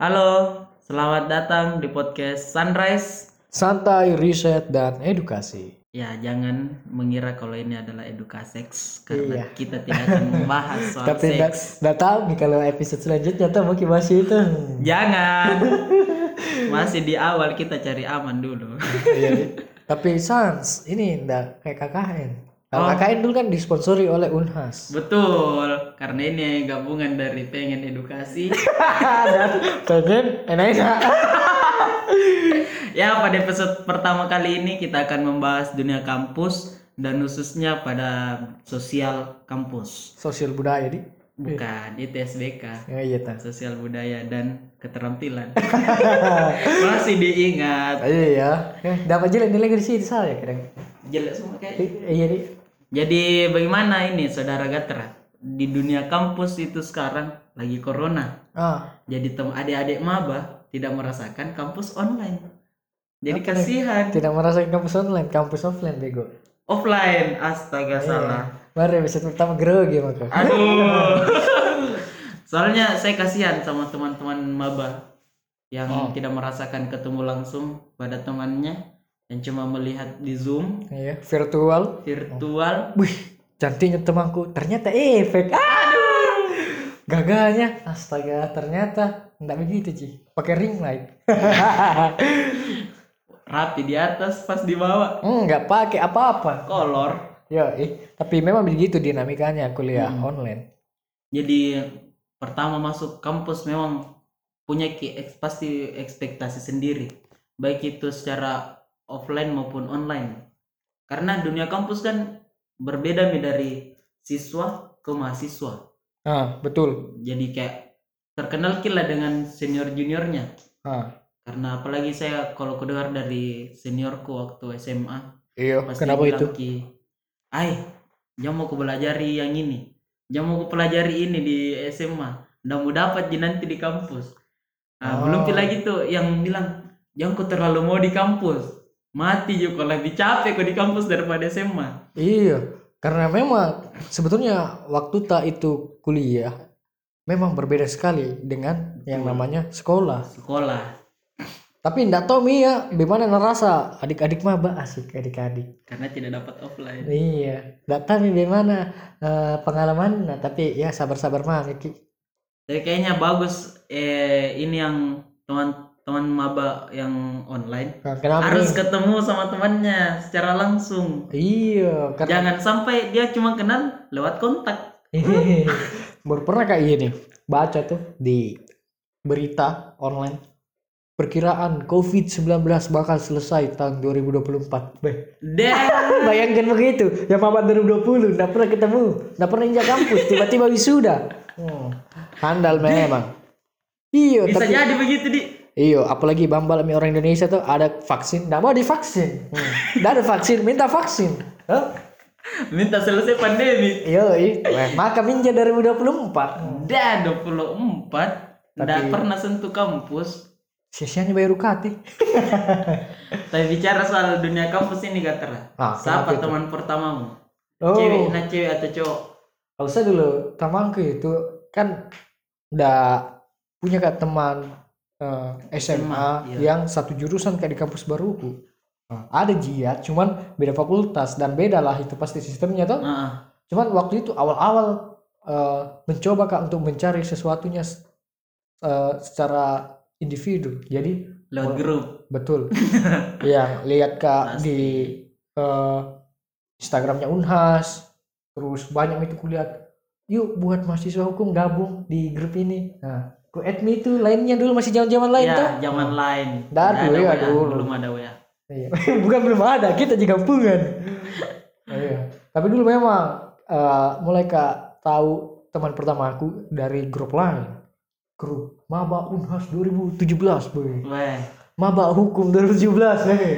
Halo, selamat datang di podcast Sunrise. Santai, riset, dan edukasi. Ya, jangan mengira kalau ini adalah edukasi karena Iya. kita tidak akan membahas soal Tapi seks. nggak tahu nih kalau episode selanjutnya tuh mungkin masih itu. Jangan. Masih di awal kita cari aman dulu. Iya. Tapi Sans, ini nggak kayak KKN. Kalau Oh. KKN dulu kan disponsori oleh Unhas. Betul, karena ini gabungan dari pengen edukasi. dan pengen enak-enak. ya, pada episode pertama kali ini kita akan membahas dunia kampus dan khususnya pada sosial kampus. Sosial budaya di. Bukan, itu SBK. Ya iya tas. sosial budaya dan keterampilan masih diingat Iya ya. Eh, dapat jelek nilai di situ saya kadang. jelek semua kayak Iya di. Jadi bagaimana ini saudara Gatra di dunia kampus itu sekarang lagi corona Ah, jadi adik-adik maba tidak merasakan kampus online jadi Apa nih? kasihan tidak merasakan kampus online, kampus offline bego. offline astaga Iya. salah Mari episode pertama grogi maka. aduh soalnya saya kasihan sama teman-teman maba yang Oh. tidak merasakan ketemu langsung pada temannya yang cuma melihat di zoom Iya, virtual. virtual Wih, cantiknya temanku. Ternyata efek. Aduh. Gagalnya. Astaga, ternyata enggak begitu, Ci. Pakai ring light. rapi di atas pas di bawah Enggak pakai apa-apa. kolor Ya, eh. tapi memang begitu dinamikanya kuliah Hmm. online. jadi pertama masuk kampus memang punya pasti ekspektasi sendiri baik itu secara offline maupun online karena dunia kampus kan berbeda nih dari siswa ke mahasiswa Ah, betul. jadi kayak terkenal kila dengan senior juniornya Ah, karena apalagi saya kalau kudengar dari seniorku waktu SMA iya. Kenapa itu? ki ay jangan mau ku pelajari yang ini jangan mau ku pelajari ini di SMA ndak mau dapat ji nanti di kampus nah, Oh. belum pi lagi tuh yang bilang jangan ku terlalu mau di kampus mati juga kalau lebih capek kok di kampus daripada SMA Iya, karena memang sebetulnya waktu tak itu kuliah memang berbeda sekali dengan yang namanya sekolah. sekolah Tapi enggak tahu Mi ya, bagaimana ngerasa adik-adik maba asik adik-adik. karena tidak dapat offline Iya, enggak tahu nih bagaimana eh, pengalaman, nah, tapi ya sabar-sabar mah Ki. jadi kayaknya bagus eh ini yang teman-teman maba yang online kenapa harus nih? ketemu sama temannya secara langsung Iya, karena Jangan sampai dia cuma kenal lewat kontak. baru pernah kayak gini baca tuh di berita online perkiraan COVID-19 bakal selesai tahun 2024. Beh, bayangkan begitu, yang maba 2020 enggak pernah ketemu, enggak pernah injak kampus, tiba-tiba wisuda. Hmm, handal memang. Iya, bisa tapi jadi begitu di. Iya, apalagi bambal sama orang Indonesia tuh ada vaksin, enggak mau divaksin. Hmm. Nggak ada vaksin, minta vaksin. Hah? Minta selesai pandemi. Iya. maka minja 2024. Dan 24 tidak Tapi- pernah sentuh kampus. Sia-sianya bayar UKT. Tapi bicara soal dunia kampus ini Gatra. Ah, Siapa itu? teman pertamamu? Oh, Cewek, nah cewek atau cowok? kalau saya dulu temanku itu kan udah punya kak teman eh, SMA, SMA, iya. yang satu jurusan kayak di kampus baruku. Nah, ada jiat, cuman beda fakultas dan beda lah itu pasti sistemnya tuh. Cuman waktu itu awal-awal eh, mencoba kak untuk mencari sesuatunya eh, secara individu. Jadi lewat grup. betul. yang lihat kak Pasti. di eh, Instagramnya Unhas, terus banyak itu kulihat. Yuk buat mahasiswa hukum gabung di grup ini. Nah, ku add me itu lainnya dulu masih zaman-zaman lain tuh. Ya, zaman lain. Ada, Nggak ya, dulu. Belum ada WA. Iya. Bukan belum ada, kita juga kampungan. iya. Tapi dulu memang eh, mulai kak tahu teman pertama aku dari grup lain. Grup Maba Unhas 2017, boy. Weh. Maba Hukum 2017, boy.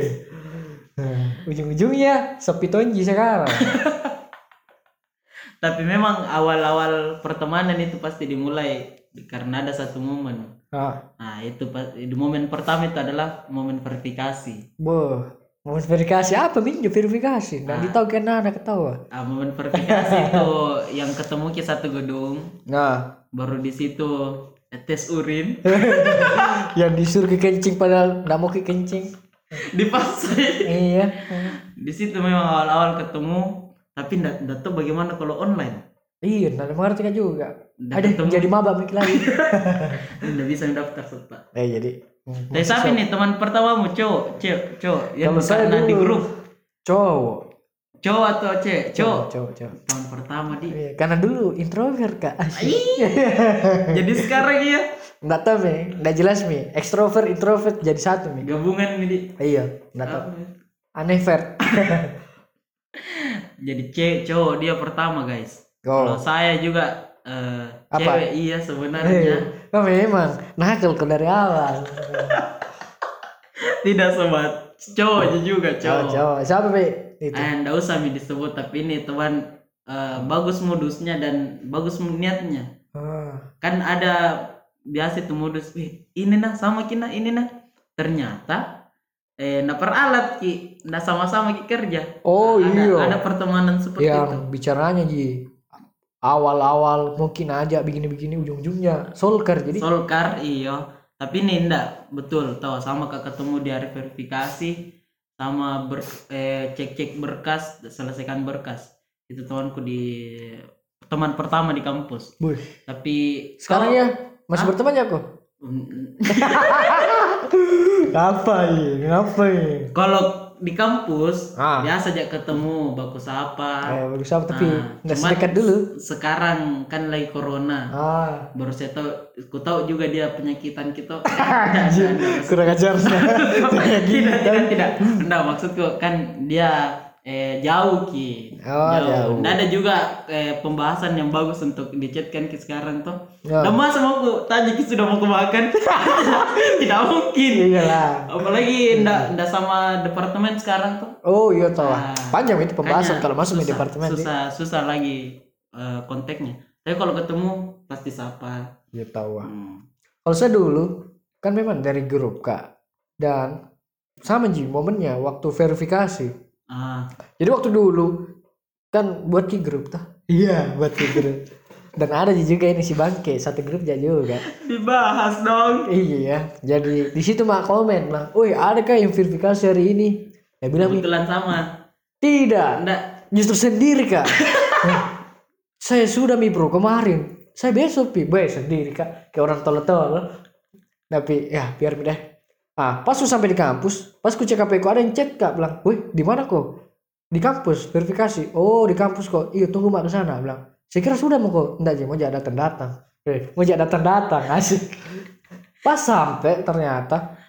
Nah, ujung-ujungnya sepi tonji sekarang. Tapi memang awal-awal pertemanan itu pasti dimulai karena ada satu momen. Nah, Nah, itu di momen pertama itu adalah momen verifikasi. boh. Mau verifikasi apa minju verifikasi? Nggak Ah. ditahu kan anak ketawa. Ah, momen verifikasi itu yang ketemu ke satu gedung, Nah, baru di situ tes urin yang disuruh ke kencing padahal nggak mau ke kencing dipaksa iya di situ memang awal-awal ketemu tapi ndak tahu bagaimana kalau online iya nggak mengerti kan juga. Nggak ada ketemu. jadi maba mikir lagi. Ndak bisa daftar serta eh jadi tapi siapa nih teman pertamamu cowok cewek cowok yang Kalau saya di grup. Cowok. Cowok atau cewek? Cowok cowok. cowok tahun pertama di Iya, karena dulu introvert kak. Jadi sekarang ya nggak tahu mi. Nggak jelas mi. Extrovert introvert jadi satu mi. Gabungan nih di iya nggak tahu. Aneh vert jadi cewek cowok dia pertama guys kalau oh saya juga eh, Apa? cewek iya sebenarnya. Eh, oh, memang. Nakal dari awal. Tidak sobat. Cowoknya juga oh, cowok. cowok. Siapa mi itu. Eh, usah mi disebut tapi ini teman eh, bagus modusnya dan bagus niatnya. Ah, kan ada biasa itu modus "Wih, ini nah sama kina ini nah. Ternyata eh nah peralat ki. Nah sama-sama ki kerja. Oh ada, iya. ada pertemanan seperti itu. yang bicaranya ji awal-awal mungkin aja begini-begini ujung-ujungnya solker jadi Solkar iyo tapi ini ndak betul tahu sama kak ketemu di hari verifikasi sama ber, eh, cek-cek berkas selesaikan berkas. Itu temanku di teman pertama di kampus. Wih, tapi sekarang ya? Masih berteman ya kok Mm, apa ini apa ini kalau di kampus Ah. biasa aja ketemu baku sapa. Eh, bagus apa tapi Nah, nggak sedekat dulu. sekarang kan lagi corona. Ah. Baru saya tahu ku tahu juga dia penyakitan kita. Kurang ajar. Tidak tidak tidak. Enggak maksudku kan dia eh, jauh ki. Oh, jauh. Nggak ada juga eh, pembahasan yang bagus untuk dichatkan ki sekarang tuh Ya. dan masa mau ku tanya ki sudah mau ku makan? Tidak mungkin. Iyalah. Apalagi ndak ndak sama departemen sekarang tuh oh iya tahu Nah, panjang itu pembahasan kalau masuk di departemen susah susah lagi eh, kontaknya. Tapi kalau ketemu pasti sapa. Ya tahu ah. Hmm. Kalau saya dulu kan memang dari grup kak. Dan sama ji momennya waktu verifikasi. Ah Jadi waktu dulu kan buat ki grup tah. Iya buat ki grup. Dan ada juga ini si bangke satu grup aja juga. dibahas dong Iya. Jadi di situ mak komen lah. Woi ada kah yang verifikasi hari ini? Dia bilang "Mi, kebetulan sama tidak. ndak Justru sendiri kak. "Hah, saya sudah mi bro kemarin. Saya besok pi. Sendiri kak. Kayak orang tolol-tolol. Tapi ya biar deh. Ah pas aku sampai di kampus. Pas ku cek HP ku ada yang chat kak. Bilang. Wih di mana kok? Di kampus verifikasi. Oh di kampus kok. Iya tunggu mak ke sana. Bilang. Saya kira sudah mau kok. Enggak aja mau jadi datang datang. Eh mau jadi datang datang asik. Pas sampai ternyata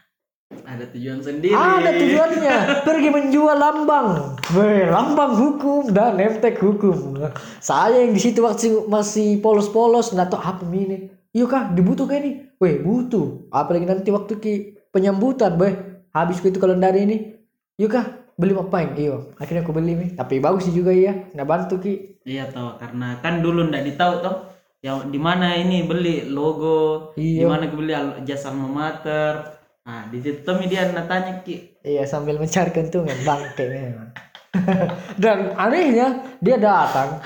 ada tujuan sendiri ada tujuannya pergi menjual lambang, Weh, lambang hukum dan nemtek hukum. Saya yang di situ waktu masih polos-polos nggak tahu apa ini. Iya kah dibutuh kayak ini? Weh butuh. Apalagi nanti waktu ki penyambutan, weh habis itu kalender ini. Iya kah beli apa Iya. Akhirnya aku beli nih. Tapi bagus sih juga ya. Nggak bantu ki. iya tahu karena kan dulu ndak ditahu toh yang di mana ini beli logo di Iya. mana beli jasa alma mater nah di situ tuh dia natanya ki Iya sambil mencari keuntungan bangke memang. Dan anehnya dia datang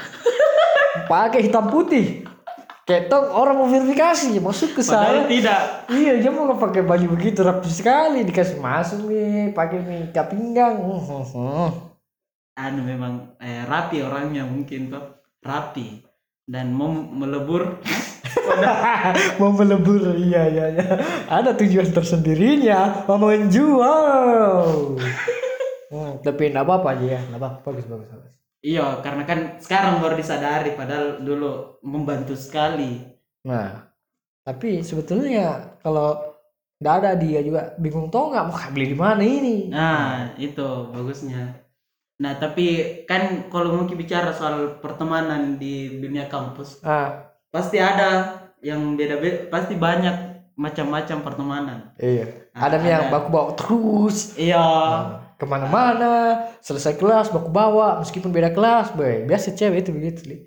pakai hitam putih. Ketong orang mau verifikasi masuk ke padahal saya. tidak Iya dia mau pakai baju begitu rapi sekali dikasih masuk nih pakai nih ikat pinggang. Anu memang eh, rapi orangnya mungkin tuh rapi dan mau melebur mau melebur iya iya iya. Ada tujuan tersendirinya mau menjual. Hmm, tapi nggak apa-apa aja ya, nggak apa-apa bagus bagus bagus. Iya karena kan sekarang baru disadari padahal dulu membantu sekali Nah, tapi sebetulnya kalau nggak ada dia juga bingung tau nggak mau beli di mana ini? Nah, itu bagusnya. Nah, tapi kan kalau mungkin bicara soal pertemanan di dunia kampus, Ah, pasti ada yang beda-beda, pasti banyak macam-macam pertemanan. iya. Ah, ada nih yang ada. baku bawa terus Iya. Nah, ke mana-mana, selesai kelas bawa meskipun beda kelas, boy. Biasa cewek itu begitu. Li.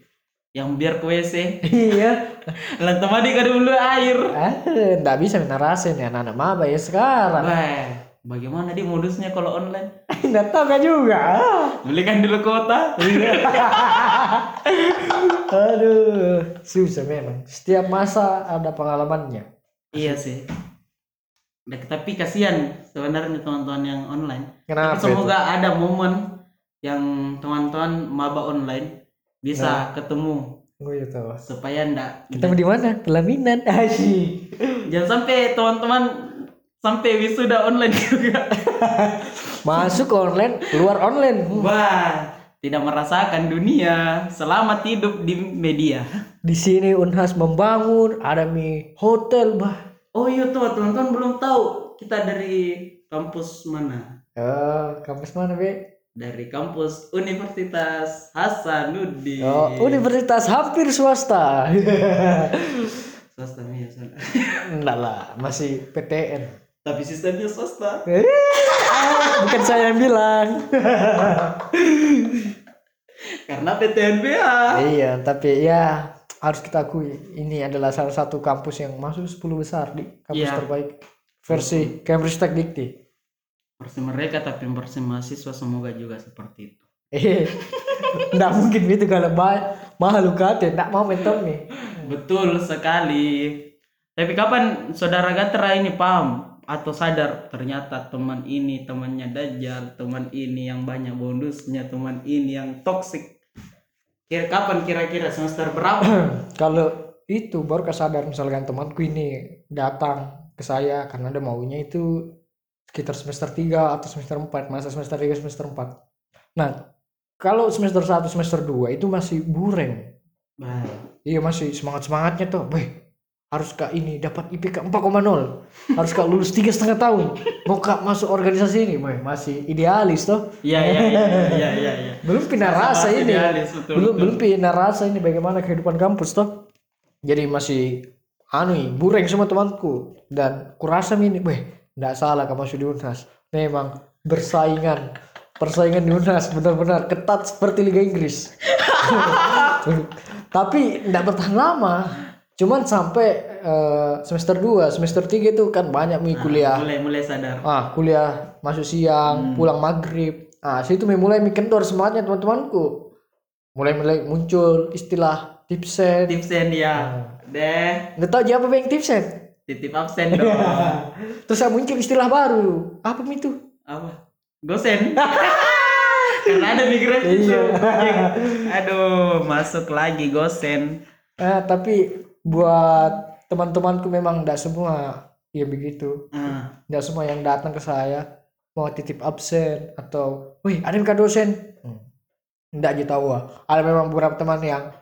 Yang biar ke WC, iya. lantai mandi kada dulu air. Ah, nggak bisa menarasin ya anak-anak maba ya sekarang. Bagaimana di modusnya kalau online? Nggak tahu kan juga. Belikan dulu kuota. Aduh, susah memang. Setiap masa ada pengalamannya. Iya sih. Nah, tapi kasihan sebenarnya teman-teman yang online. Kenapa? Tapi semoga ada momen yang teman-teman maba online bisa ketemu Gue ya tahu. supaya ndak Ketemu di mana? Pelaminan. Jangan sampai teman-teman sampai wisuda online juga. Masuk online, keluar online. Wah, tidak merasakan dunia. Selamat hidup di media. Di sini Unhas membangun, ada mi hotel, bah. Oh iya tuh teman-teman belum tahu kita dari kampus mana? Oh, kampus mana, Be? Dari kampus Universitas Hasanuddin. Oh, universitas hampir swasta. Swasta Mia, swasta. Enggak lah, masih PTN. Tapi sistemnya swasta. Eh, ah, bukan saya yang bilang. Karena PTNBH. iya, tapi ya harus kita akui ini adalah salah satu kampus yang masuk 10 besar di kampus Iya. terbaik versi Cambridge Tech Dikti. Versi mereka tapi versi mahasiswa semoga juga seperti itu. Eh, enggak mungkin itu kalau ba- mahal UKT, enggak mau mentor nih. Betul sekali. Tapi kapan saudara Gatra ini paham atau sadar ternyata teman ini temannya Dajjal, teman ini yang banyak bonusnya, teman ini yang toksik. Kira kapan kira-kira semester berapa? Kalau itu baru kesadar misalkan temanku ini datang ke saya karena ada maunya itu sekitar semester 3 atau semester 4, masa semester 3 semester 4. Nah, kalau semester 1 semester 2 itu masih bureng. Iya masih semangat-semangatnya tuh. Weh, harus kak ini dapat IPK 4,0. Harus kak lulus tiga setengah tahun. Mau kak masuk organisasi ini, masih idealis tuh. Iya iya iya iya iya iya. Belum pindah rasa ini. idealis, betul, belum betul. belum pindah rasa ini bagaimana kehidupan kampus tuh. Jadi masih anu bureng semua temanku dan kurasa ini, weh, enggak salah kamu masuk di Unhas. Memang bersaingan. Persaingan di Unhas benar-benar ketat seperti Liga Inggris. Tapi enggak bertahan lama. Cuman sampai eh, semester 2, semester 3 itu kan banyak mi kuliah. Mulai mulai sadar. Ah, kuliah masuk siang, pulang maghrib. Ah, situ mulai mi kendor semangatnya teman-temanku. Mulai mulai muncul istilah tipsen. Tipsen ya. Deh, Nggak tahu apa yang tipsen. titip absen dong. Terus ah, muncul istilah baru. Apa mi itu? Apa? Gosen. Karena ada migrasi. Iya. Aduh, masuk lagi gosen. Ah, tapi buat teman-temanku memang tidak semua ya begitu. Ah, Tidak semua yang datang ke saya mau titip absen atau, wih ada yang dosen. Hmm. Tidak aja tahu. ah. Ada memang beberapa teman yang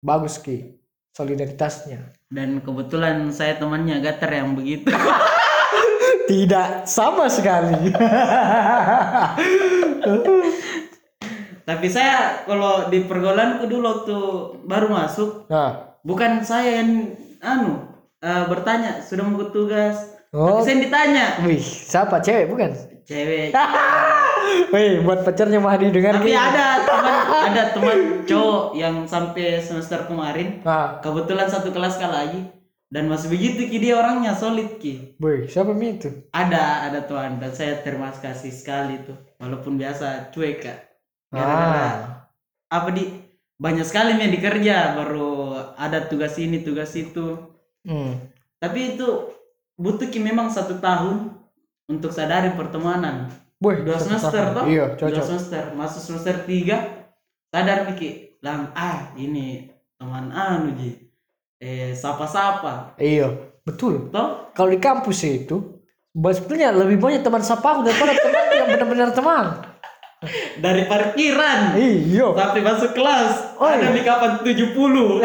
bagus ki solidaritasnya. dan kebetulan saya temannya Gater yang begitu. Tidak sama sekali. Tapi saya kalau di pergaulanku dulu waktu baru masuk, nah, bukan saya yang anu eh, bertanya sudah mau tugas. oh, Tapi saya ditanya, wih, siapa cewek bukan? cewek. Wih, buat pacarnya Mahdi dengar Tapi gini. ada teman ada teman cowok yang sampai semester kemarin Nah, kebetulan satu kelas kali lagi dan masih begitu ki dia orangnya solid ki. wih, siapa mi itu? Ada ada tuan dan saya terima kasih sekali tuh walaupun biasa cuek kak. Gara-gara Ah, apa di banyak sekali yang dikerja baru ada tugas ini tugas itu. Hmm. tapi itu butuh ki memang satu tahun untuk sadari pertemanan. Wih, dua semester toh? Iya, dua semester. Masuk semester tiga sadar Miki lang ah ini teman anu ji eh sapa-sapa. Iya, betul. toh? Kalau di kampus itu sebetulnya lebih banyak teman sapaku daripada teman yang benar-benar teman. dari parkiran Iya. sampai masuk kelas Oh, ada iya. di kapan 70 Belum.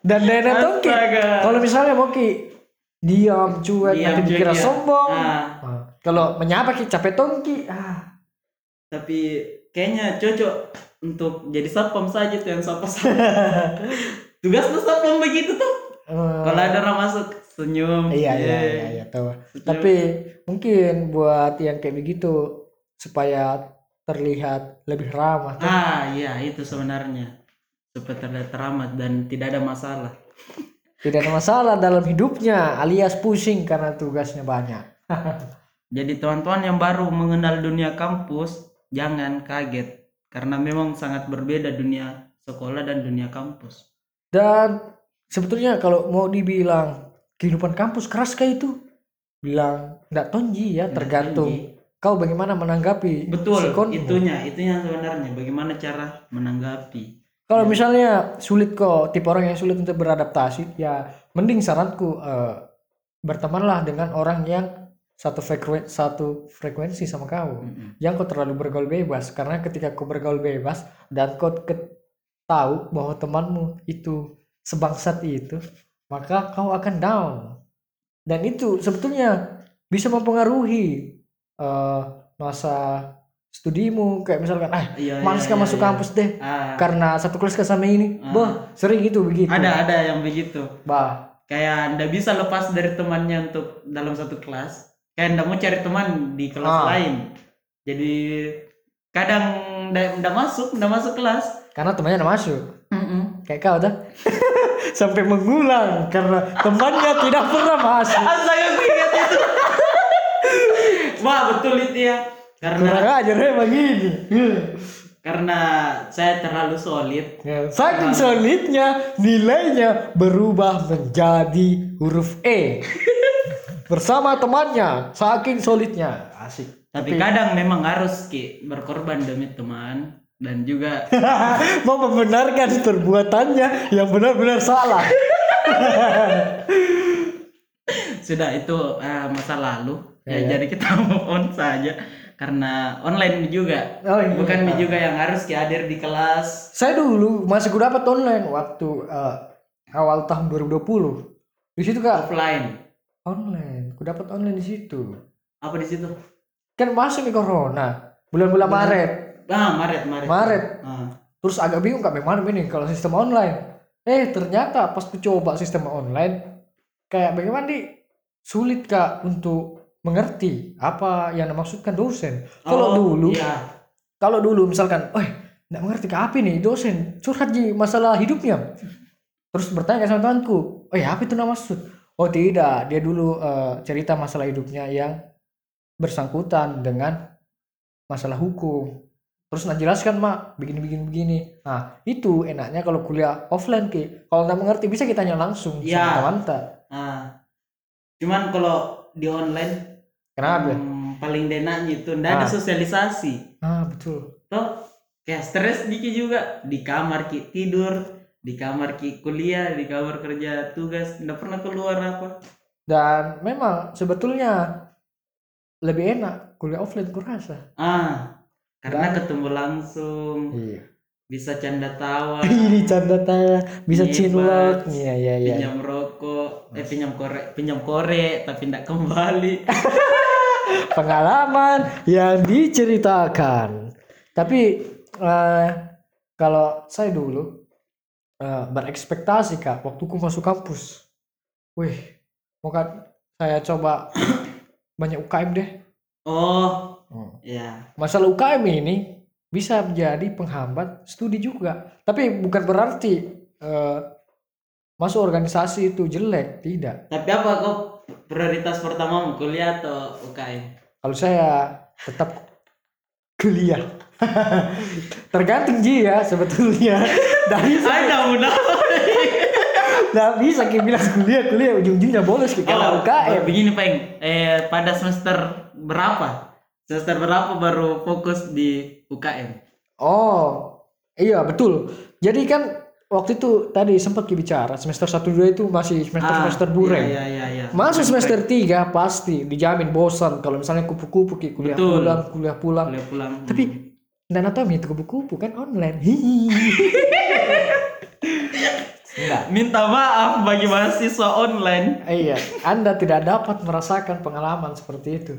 Dan Dana tuh Ki, Astaga. kalau misalnya mau ki diam cuek Diam, nanti dikira ya. sombong. Ah. Kalau menyapa ki capek tongki. Ah, tapi kayaknya cocok untuk jadi satpam saja tuh yang sapa-sapa tugas tuh satpam begitu tuh eh, kalau ada orang masuk senyum iya iya iya, iya tahu. Tapi mungkin buat yang kayak begitu supaya terlihat lebih ramah. ah iya itu sebenarnya supaya terlihat teramat dan tidak ada masalah Tidak ada masalah dalam hidupnya alias pusing karena tugasnya banyak. jadi teman-teman yang baru mengenal dunia kampus jangan kaget karena memang sangat berbeda dunia sekolah dan dunia kampus Dan sebetulnya kalau mau dibilang kehidupan kampus keras kayak itu, bilang nggak tonji ya, tergantung kau bagaimana menanggapi betul sikonmu. itunya itunya sebenarnya bagaimana cara menanggapi Kalau misalnya sulit kok, tipe orang yang sulit untuk beradaptasi, ya mending saranku eh, bertemanlah dengan orang yang satu frekuensi satu frekuensi sama kau. Mm-mm. Jangan kau terlalu bergaul bebas karena ketika kau bergaul bebas dan kau ke- tahu bahwa temanmu itu sebangsat itu, maka kau akan down. Dan itu sebetulnya bisa mempengaruhi eh, masa studimu. Kayak misalkan ah Iya, males iya, kan iya, masuk iya. kampus deh Ah, karena satu kelas ke sama ini. Ah. bah sering gitu begitu. Ada ada yang begitu. Bah. Kayak ndak bisa lepas dari temannya untuk dalam satu kelas. Kayak ndak mau cari teman di kelas Ah. lain. Jadi kadang ndak ndak masuk ndak masuk kelas. Karena temannya nggak masuk. Mm-mm. kayak kau dah sampai mengulang karena temannya tidak pernah masuk astaga gue ingat itu. Wah betul itu ya. Karena kurang ajar emang gini karena saya terlalu solid. Ya, saking solidnya nilainya berubah menjadi huruf E. Bersama temannya saking solidnya. Asik. Tapi kadang memang harus ki berkorban demi teman dan juga mau membenarkan perbuatannya yang benar-benar salah. Sudah itu eh, masa lalu. Ya, ya, jadi kita move on saja. Karena online juga. Oh, iya. bukan mi juga yang harus hadir di kelas. Saya dulu masih gue dapat online waktu eh, awal tahun 2020. Di situ kak? Offline. Online, gue dapat online di situ. apa di situ? Kan masuk nih corona, bulan-bulan Maret, ah Maret Maret Maret. Ah. Terus agak bingung kak bagaimana ini kalau sistem online. Eh ternyata pas gue coba sistem online, kayak bagaimana nih sulit kak untuk mengerti apa yang dimaksudkan dosen. Kalau Oh, dulu iya. kalau dulu misalkan, eh nggak mengerti ke apa nih dosen curhat di masalah hidupnya, terus bertanya sama temanku, oh ya apa itu nama maksud? Oh tidak, dia dulu eh, cerita masalah hidupnya yang bersangkutan dengan masalah hukum. Terus nak jelaskan mak, begini begini begini. Nah itu enaknya kalau kuliah offline ki, kalau nggak mengerti bisa kita tanya langsung Iya. sama teman tak. Ah. cuman kalau di online Kenapa? hmm, paling enaknya itu ndak ada Ah. sosialisasi Ah betul. toh kayak stres dikit juga di kamar ki tidur di kamar ki kuliah di kamar kerja tugas ndak pernah keluar apa Dan memang sebetulnya lebih enak kuliah offline kurasa. ah karena ketemu langsung Iya. bisa canda tawa Ini canda tawa bisa Iya, cinlok. Pak. Iya iya iya. pinjam rokok eh pinjam korek pinjam korek tapi ndak kembali Pengalaman yang diceritakan. Tapi eh, kalau saya dulu eh, berekspektasi kak waktu ku masuk kampus. Wih, mau kan saya coba banyak UKM deh. oh Hmm. ya Masalah UKM ini bisa menjadi penghambat studi juga. Tapi bukan berarti eh, masuk organisasi itu jelek, tidak. tapi apa kok prioritas pertamamu kuliah atau UKM Kalau saya tetap kuliah. Tergantung Ji ya sebetulnya. Dari ada mudah nggak bisa kita bilang kuliah kuliah ujung-ujungnya bolos kita Oh, UKM. begini peng eh pada semester berapa semester berapa baru fokus di UKM Oh, iya betul. Jadi kan waktu itu tadi sempat bicara semester 1 2 itu masih semester semester dureng. iya iya iya Masuk semester 3 pasti dijamin bosan kalau misalnya kupu-kupu Ki, kuliah Betul. pulang, kuliah pulang. boleh pulang Tapi dan anatomi itu kupu-kupu kan online. Enggak. minta maaf bagi mahasiswa online Iya, Anda tidak dapat merasakan pengalaman seperti itu.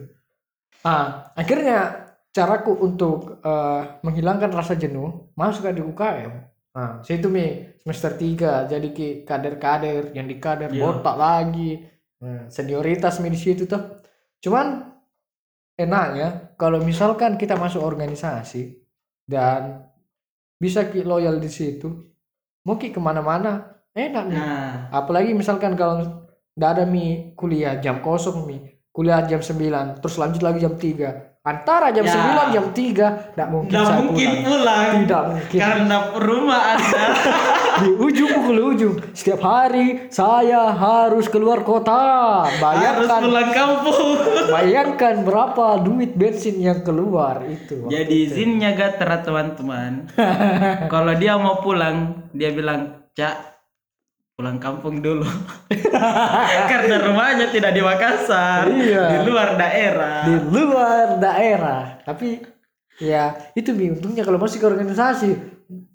Ah, akhirnya caraku untuk eh, menghilangkan rasa jenuh masuk di UKM. Nah, situ mi semester 3 jadi ki kader-kader yang di kader Iya. botak lagi. Nah, senioritas mi di situ tuh. Cuman enaknya kalau misalkan kita masuk organisasi dan bisa ki loyal di situ, mau ki ke mana-mana enak nih nah apalagi misalkan kalau nggak ada mi kuliah jam kosong mi kuliah jam 9 terus lanjut lagi jam 3 antara jam Ya. 9 jam 3 tidak mungkin Nggak saya mungkin pulang. pulang. Tidak mungkin. Karena rumah Anda di ujung pukul ujung setiap hari saya harus keluar kota harus bayangkan pulang kampung. bayangkan berapa duit bensin yang keluar itu Jadi izinnya Gatra teman-teman. Kalau dia mau pulang, dia bilang, "Cak, pulang kampung dulu." Karena rumahnya tidak di Makassar, Iya. di luar daerah. di luar daerah tapi ya itu untungnya kalau masih ke organisasi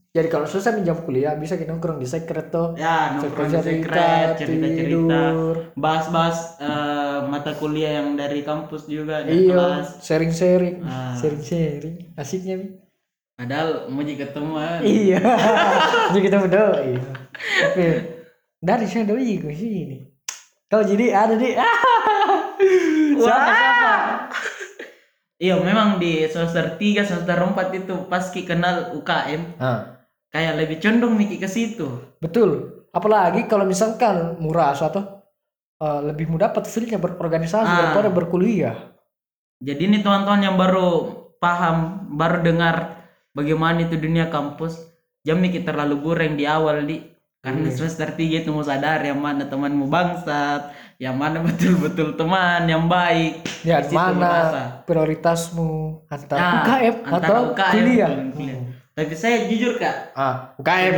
jadi kalau selesai jam kuliah bisa kita nongkrong di secret tuh Ya, nongkrong di secret, cerita-cerita, tidur. bahas-bahas eh, mata kuliah yang dari kampus juga di iya kelas. sharing sharing Ah. sharing sharing asiknya Padahal mau jika ketemuan. iya jadi kita berdoa iya. tapi dari saya doi ke sini kau jadi ada di siapa siapa Iya, memang di semester 3, semester 4 itu pas Ki kenal UKM, ah. kayak lebih condong Miki ke situ. Betul. Apalagi kalau misalkan murah atau eh, lebih mudah dapat feelnya berorganisasi Ah. daripada berkuliah. Jadi ini teman-teman yang baru paham, baru dengar bagaimana itu dunia kampus, jangan Miki terlalu goreng di awal di karena semester 3 itu mau sadar yang mana temanmu bangsat, yang mana betul-betul teman yang baik. Ya mana merasa. prioritasmu antara Nah, UKM antara atau UKM kuliah? kuliah. Tapi saya jujur kak, Ah, UKM.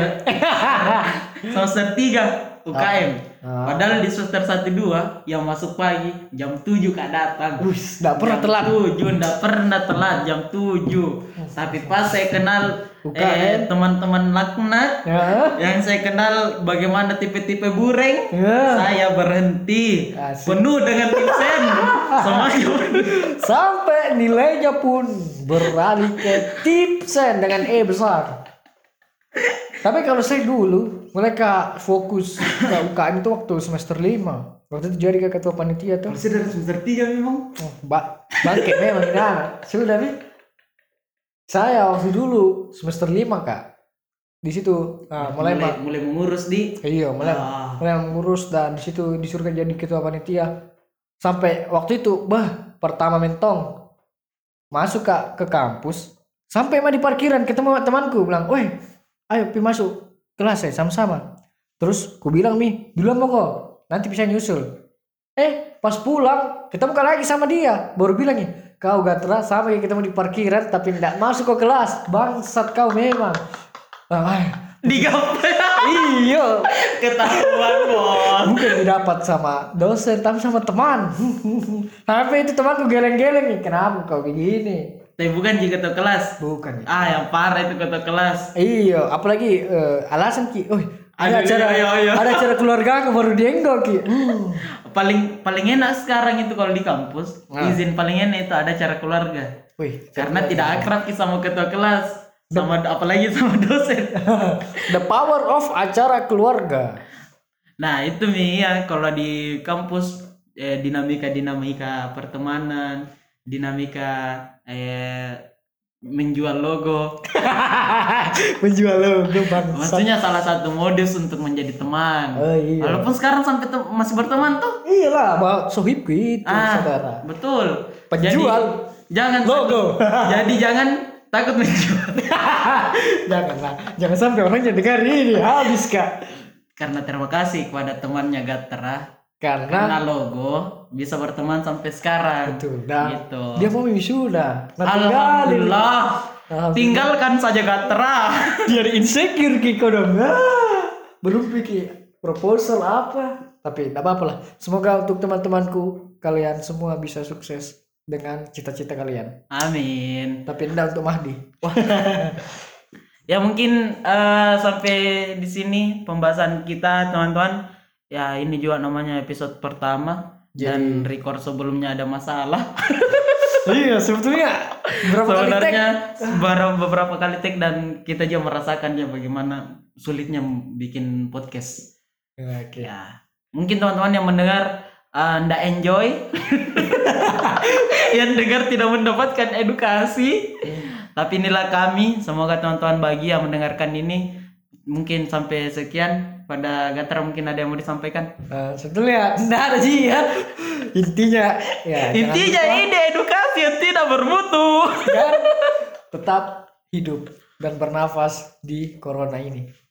semester 3 UKM. Ah. Padahal di semester 1 2 yang masuk pagi jam 7 kak datang. Wis, enggak pernah telat. 7 enggak pernah telat jam 7. Tapi pas saya kenal eh, UKM. teman-teman laknat Ya. yang saya kenal bagaimana tipe-tipe bureng, Ya. saya berhenti Asik. penuh dengan tipsen. Semakin Sampai nilainya pun beralih ke tipsen dengan E besar. Tapi kalau saya dulu mereka fokus ke UKM itu waktu semester 5. Waktu itu jadi ketua panitia tuh. Masih dari semester 3 memang. Oh, ba bangke memang anak. Sudah nih. Saya waktu dulu semester 5 kak. Di situ ah, mulai, mulai, mulai mengurus di iya mulai Ah. mulai mengurus dan di situ disuruh jadi ketua panitia. Sampai waktu itu bah pertama mentong masuk kak ke kampus sampai mah di parkiran ketemu temanku bilang, "Woi, ayo pi masuk kelas ya sama-sama." Terus ku bilang mi, duluan monggo, nanti bisa nyusul. Eh, pas pulang ketemu lagi sama dia, baru bilang nih, kau gatra sama kayak ketemu di parkiran tapi tidak masuk ke kelas, bangsat kau memang. Ah, digapai iya, ketahuan bos. bukan didapat sama dosen tapi sama teman. Tapi itu temanku geleng-geleng nih, kenapa kau begini? Tapi bukan jika ketua kelas. Bukan. Ah yang parah itu ketua kelas. Iya, apalagi eh, alasan ki, oh ada Aduh, acara iya, iya. ada acara keluarga aku baru dienggok ki. Hmm. Paling paling enak sekarang itu kalau di kampus Nah. izin paling enak itu ada acara keluarga. Wih, Karena tidak akrab Ki sama ketua kelas sama apalagi sama dosen. the power of acara keluarga. Nah itu nih ya kalau di kampus eh, dinamika dinamika pertemanan, dinamika eh, menjual logo. Menjual logo bang. Maksudnya salah satu modus untuk menjadi teman. Oh, iya. Walaupun sekarang sampai masih berteman tuh. Iya lah, bahwa sohib gitu Ah, saudara. betul. Penjual Jadi, jangan logo. jadi jangan takut menjual. jangan lah, jangan sampai orangnya dengar ini habis kak. Karena terima kasih kepada temannya Gatra Karena karena logo bisa berteman sampai sekarang. betul, dah. Gitu. Dia mau wisuda. Nah. Alhamdulillah. Alhamdulillah. Tinggalkan saja Gatra. Dia insecure Kiko dong. Ah, belum pikir proposal apa. Tapi tidak apa-apa lah. Semoga untuk teman-temanku kalian semua bisa sukses dengan cita-cita kalian. Amin. Tapi tidak untuk Mahdi. Wah, Ya mungkin eh, sampai di sini pembahasan kita teman-teman. Ya ini juga namanya episode pertama dan record sebelumnya ada masalah. iya sebetulnya berapa kali? Sebenarnya beberapa beberapa kali take dan kita juga merasakan ya bagaimana sulitnya bikin podcast. Oke. Ya mungkin teman-teman yang mendengar eh, ndak enjoy, yang dengar tidak mendapatkan edukasi. Tapi inilah kami, semoga teman-teman bahagia mendengarkan ini. mungkin sampai sekian pada Gatra mungkin ada yang mau disampaikan. Eh, sebetulnya enggak ada sih ya. Intinya ya intinya ini edukasi yang tidak bermutu. Tetap hidup dan bernafas di corona ini